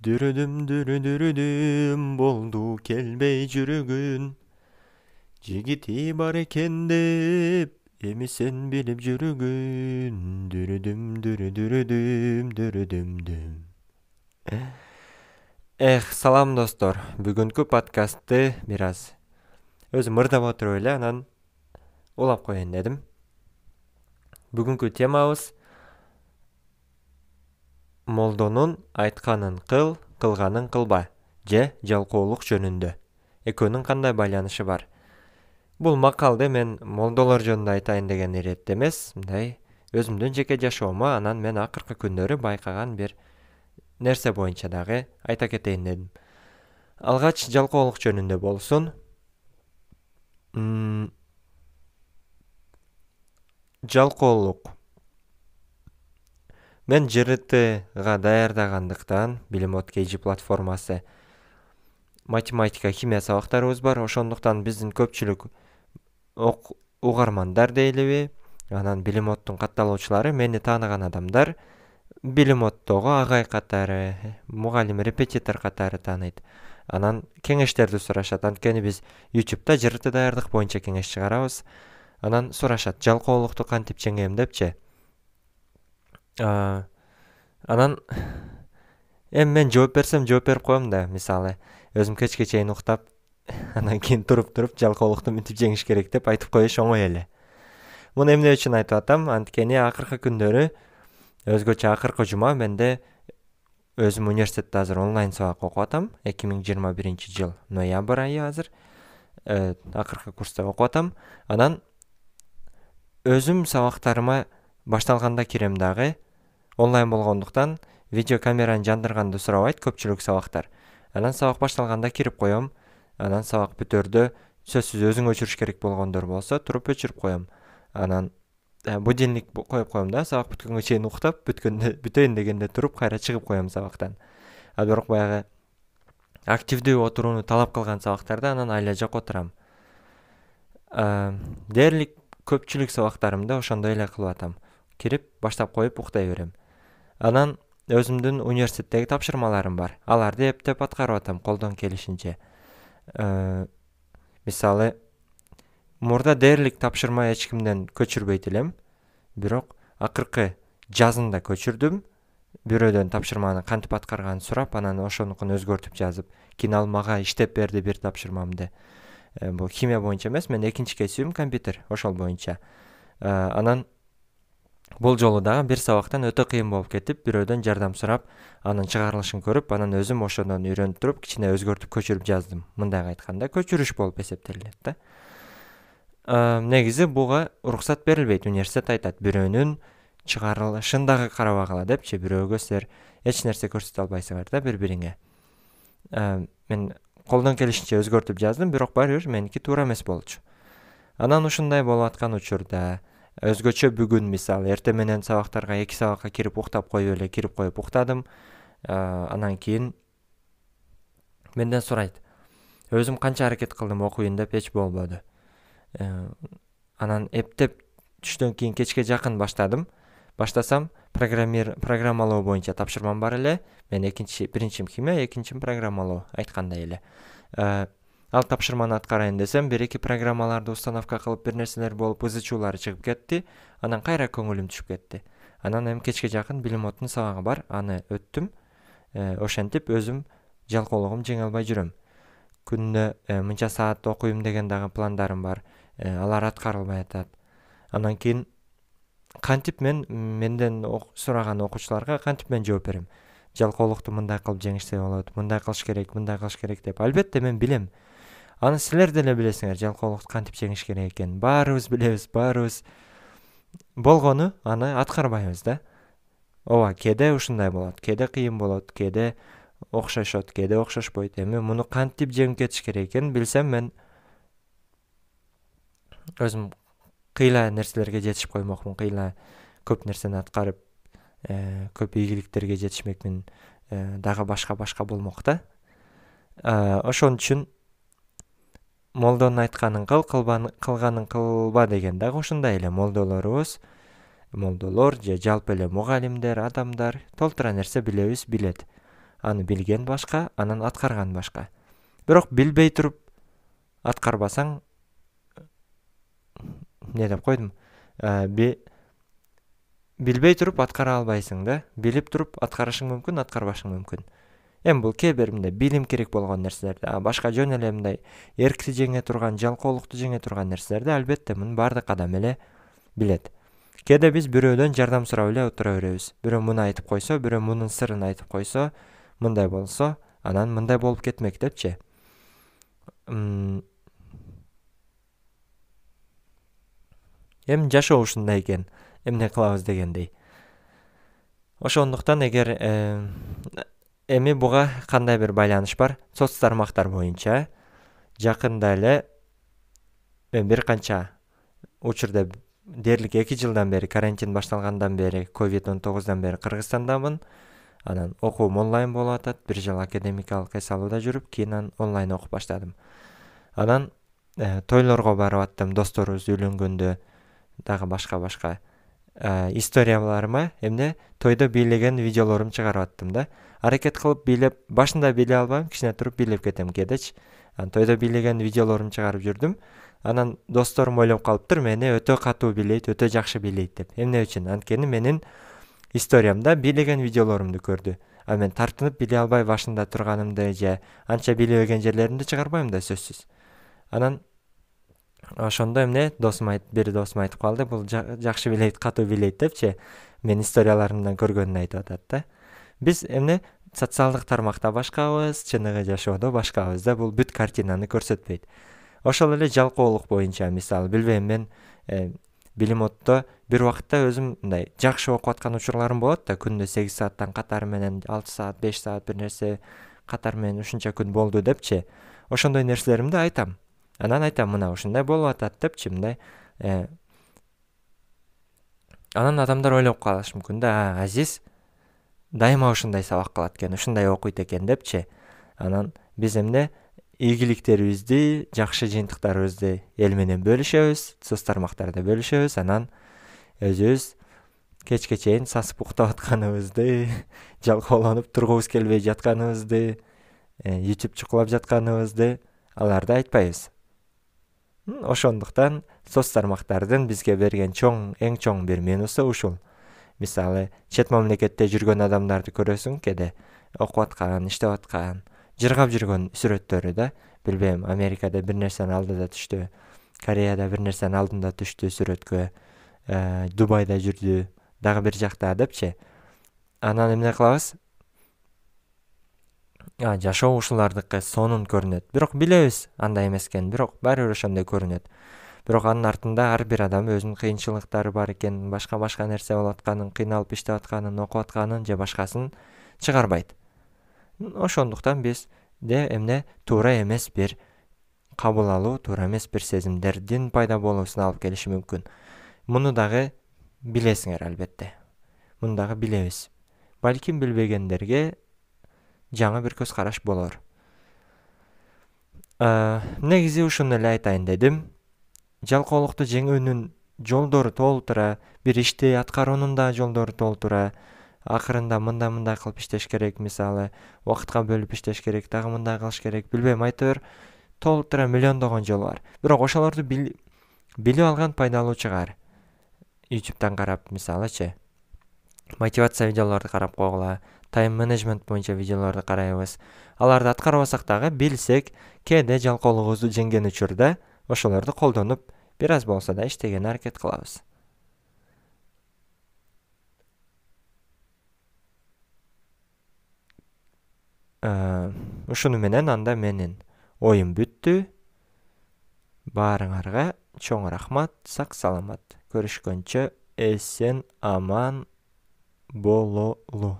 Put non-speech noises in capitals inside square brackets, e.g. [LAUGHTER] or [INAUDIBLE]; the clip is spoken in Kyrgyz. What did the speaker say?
дүрүдүм дүрү дүрүдүм болду келбей жүргүн жигити бар экен деп эми сен билип жүргүн дүрүдүм дүрү дүрүдүм дүрүдүмдүм эх салам достор. Бүгүнкү подкастты бир аз өзүм ырдап отуруп эле анан улап коеюн дедим. Бүгүнкү темабыз молдонун айтканын кыл кылганын кылба же жалкоолук жөнүндө. Экөөнүн кандай байланышы бар? Бул макалды мен молдолор жөнүндө айтайын деген иретте эмес мындай өзүмдүн жеке жашоомо анан мен акыркы күндөрү байкаган бир нерсе боюнча дагы айта кетейин дедим. Алгач жалкоолук жөнүндө болсун жалкоолук мен жртга даярдагандыктан билим от kg платформасы математика химия сабактарыбыз бар. Ошондуктан биздин көпчүлүк угармандар дейлиби анан билим оттун катталуучулары мени тааныган адамдар билим оттогу агай катары мугалим репетитор катары тааныйт. Анан кеңештерди сурашат. Анткени биз ютубта жрт даярдык боюнча кеңеш чыгарабыз. Анан сурашат. Жалкоолукту кантип жеңем депчи анан эми мен жооп берсем жооп берип коем да мисалы өзүм кечке чейин уктап [LAUGHS] анан кийин туруп туруп жалкоолукту мынтип жеңиш керек деп айтып коюш оңой эле. Муну эмне үчүн айтып атам? Анткени акыркы күндөрү өзгөчө акыркы жума менде өзүм университетте азыр онлайн сабак окуп атам. Эки миң жыйырма биринчи жыл ноябрь айы азыр э, акыркы курста окуп атам. Анан өзүм сабактарыма башталганда кирем дагы. Онлайн болгондуктан видео камераны жандырганды сурабайт көпчүлүк сабактар. Анан сабак башталганда кирип коем. Анан сабак бүтөрдө сөзсүз өзүң өчүрүш керек болгондор болсо туруп өчүрүп коем. Анан э, будильник коюп коем да сабак бүткөнгө чейин уктап бүткөндө бүтөйүн дегенде туруп кайра чыгып коем сабактан. Ал бирок баягы активдүү отурууну талап кылган сабактарда анан айла жок отурам. Дээрлик көпчүлүк сабактарымды ошондой эле кылып атам кирип баштап коюп уктай берем. Анан өзүмдүн университеттеги тапшырмаларым бар. Аларды эптеп аткарып атам колдон келишинче. Э, мисалы мурда дээрлик тапшырма эч кимден көчүрбөйт элем. Бирок акыркы жазында көчүрдүм. Бирөөдөн тапшырманы кантип аткарганын сурап анан ошонукун өзгөртүп жазып кийин ал мага иштеп берди бир тапшырмамды. Э, бул химия боюнча эмес менин экинчи кесибим компьютер ошол боюнча. Э, анан бул жолу дагы бир сабактан өтө кыйын болуп кетип бирөөдөн жардам сурап анын чыгарылышын көрүп анан өзүм ошондон үйрөнүп туруп кичине өзгөртүп көчүрүп жаздым. Мындайга айтканда көчүрүш болуп эсептелинет да. Негизи буга уруксат берилбейт. Университет айтат бирөөнүн чыгарылышын дагы карабагыла депчи. Бирөөгө силер эч нерсе көрсөтө албайсыңар да бири бириңе мен колдон келишинче өзгөртүп жаздым бирок баары бир меники туура эмес болчу. Анан ушундай болуп аткан учурда өзгөчө бүгүн мисалы эртең менен сабактарга эки сабакка кирип уктап коюп эле кирип коюп уктадым. Анан кийин менден сурайт. Өзүм канча аракет кылдым окуйн деп эч болбоду. Э, анан эптеп түштөн кийин кечке жакын баштадым. Баштасам программалоо боюнча тапшырмам бар эле. Мен экинчи биринчим химия экинчим программалоо айткандай эле. Э, ал тапшырманы аткарайын десем бир эки программаларды установка кылып бир нерселер болуп ызы чуулары чыгып кетти анан кайра көңүлүм түшүп кетти. Анан эми кечке жакын билим оттун сабагы бар аны өттүм. Э, ошентип өзүм жалкоолугумду жеңе албай жүрөм. Күнүнө э, мынча саат окуйм деген дагы пландарым бар. Э, алар аткарылбай атат. Анан кийин кантип мен менден сураган окуучуларга кантип мен жооп берем? Жалкоолукту мындай кылып жеңишсе болот мындай кылыш керек мындай кылыш керек деп. Албетте мен билем аны силер деле билесиңер жалкоолукту кантип жеңиш керек экенин? Баарыбыз билебиз баарыбыз. Болгону аны аткарбайбыз да. Ооба кээде ушундай болот? Кээде кыйын болот? Кээде окшошот? Кээде окшошпойт? Эми муну кантип жеңип кетиш керек экенин билсем мен. Өзүм кыйла нерселерге жетишип коймокмун. Кыйла көп нерсени аткарып э, көп ийгиликтерге жетишмекмин э, дагы башка башка болмок да. Ошон үчүн молдонун айтканын кыл кылганын кылба деген дагы ушундай эле молдолорубуз. Молдолор же жалпы эле мугалимдер адамдар толтура нерсе билебиз билет. Аны билген башка анан аткарган башка. Бирок билбей туруп аткарбасаң эмне деп койдум? Билбей туруп аткара албайсың да билип туруп аткарышың мүмкүн аткарбашың мүмкүн эми бул кээ бир мындай билим керек болгон нерселерди башка жөн эле мындай эркти жеңе турган жалкоолукту жеңе турган нерселерди албетте муну баардык адам эле билет. Кээде биз бирөөдөн жардам сурап эле отура беребиз. Бирөө муну айтып койсо бирөө мунун сырын айтып койсо мындай болсо анан мындай болуп кетмек депчи. Эми жашоо ушундай экен. Эмне кылабыз дегендей. Ошондуктан эгер эми буга кандай бир байланыш бар? Соц тармактар боюнча жакында эле бир канча учурда дээрлик эки жылдан бери карантин башталгандан бери ковид он тогуздан бери кыргызстандамын. Анан окуум онлайн болуп атат. Бир жыл академикалык эс алууда жүрүп кийин анан онлайн окуп баштадым. Анан э, тойлорго барып аттым досторубуз үйлөнгөндө дагы башка башка э, историяларыма. Эмне? Тойдо бийлеген видеолорумду чыгарып аттым да аракет кылып бийлеп башында бийлей албайм кичине туруп бийлеп кетем кээдечи анан тойдо бийлеген видеолорумду чыгарып жүрдүм. Анан досторум ойлоп калыптыр мени өтө катуу бийлейт өтө жакшы бийлейт деп. Эмне үчүн? Анткени менин историямда бийлеген видеолорумду көрдү. А мен тартынып бийлей албай башында турганымды же анча бийлебеген жерлеримди чыгарбайм да сөзсүз. Анан ошондо эмне? Досум бир досум айтып калды. Бул жакшы бийлейт катуу бийлейт депчи. Менин историяларымдан көргөнүн айтып атат да биз эмне? Социалдык тармакта башкабыз чыныгы жашоодо башкабыз да бул бүт картинаны көрсөтпөйт. Ошол эле жалкоолук боюнча мисалы билбейм мен э, билим отто. Бир убакытта өзүм мындай жакшы окуп аткан учурларым болот да күндө сегиз сааттан катары менен алты саат беш саат бир нерсе катары менен ушунча күн болду депчи. Ошондой нерселеримди айтам. Анан айтам мына ушундай болуп атат депчи мындай э, анан адамдар ойлоп калышы мүмкүн да. Азиз дайыма ушундай сабак кылат экен ушундай окуйт экен депчи. Анан биз эмне? Ийгиликтерибизди жакшы жыйынтыктарыбызды эл менен бөлүшөбүз соц тармактарда бөлүшөбүз. Анан өзүбүз кечке чейин сасып уктап атканыбызды [LAUGHS] жалкоолонуп тургубуз келбей жатканыбызды ичип э, чукулап жатканыбызды аларды айтпайбыз. Ошондуктан соц тармактардын бизге берген чоң эң чоң бир минусу ушул мисалы чет мамлекетте жүргөн адамдарды көрөсүң кээде окуп аткан иштеп аткан жыргап жүргөн сүрөттөрү да билбейм америкада бир нерсенин алдыда түштү кореяда бир нерсенин алдында түштү сүрөткө э, дубайда жүрдү дагы бир жакта депчи анан эмне кылабыз? Жашоо ушулардыкы сонун көрүнөт. Бирок билебиз андай эмес экенин бирок баары бир ошондой көрүнөт бирок анын артында ар бир адам өзүнүн кыйынчылыктары бар экенин башка башка нерсе болуп атканын кыйналып иштеп атканын окуп атканын же башкасын чыгарбайт. Ошондуктан бизде эмне? Туура эмес бир кабыл алуу туура эмес бир сезимдердин пайда болуусуна алып келиши мүмкүн. Муну дагы билесиңер албетте. Муну дагы билебиз. Балким билбегендерге жаңы бир көз караш болор негизи ушуну эле айтайын дедим жалкоолукту жеңүүнүн жолдору толтура бир ишти аткаруунун да жолдору толтура акырында мындай мындай кылып иштеш керек мисалы убакытка бөлүп иштеш керек дагы мындай кылыш керек билбейм айтор толтура миллиондогон жол бар. Бирок ошолорду билип алган пайдалуу чыгар. Ютубтан карап мисалычы. Мотивация видеолорду карап койгула. Тайм менеджмент боюнча видеолорду карайбыз. Аларды аткарбасак дагы билсек кээде жалкоолугубузду жеңген учурда ошолорду колдонуп бир аз болсо да иштегенге аракет кылабыз. Ушуну менен анда менин оюм бүттү. Баарыңарга чоң рахмат сак саламат. Көрүшкөнчө эсен аман бололу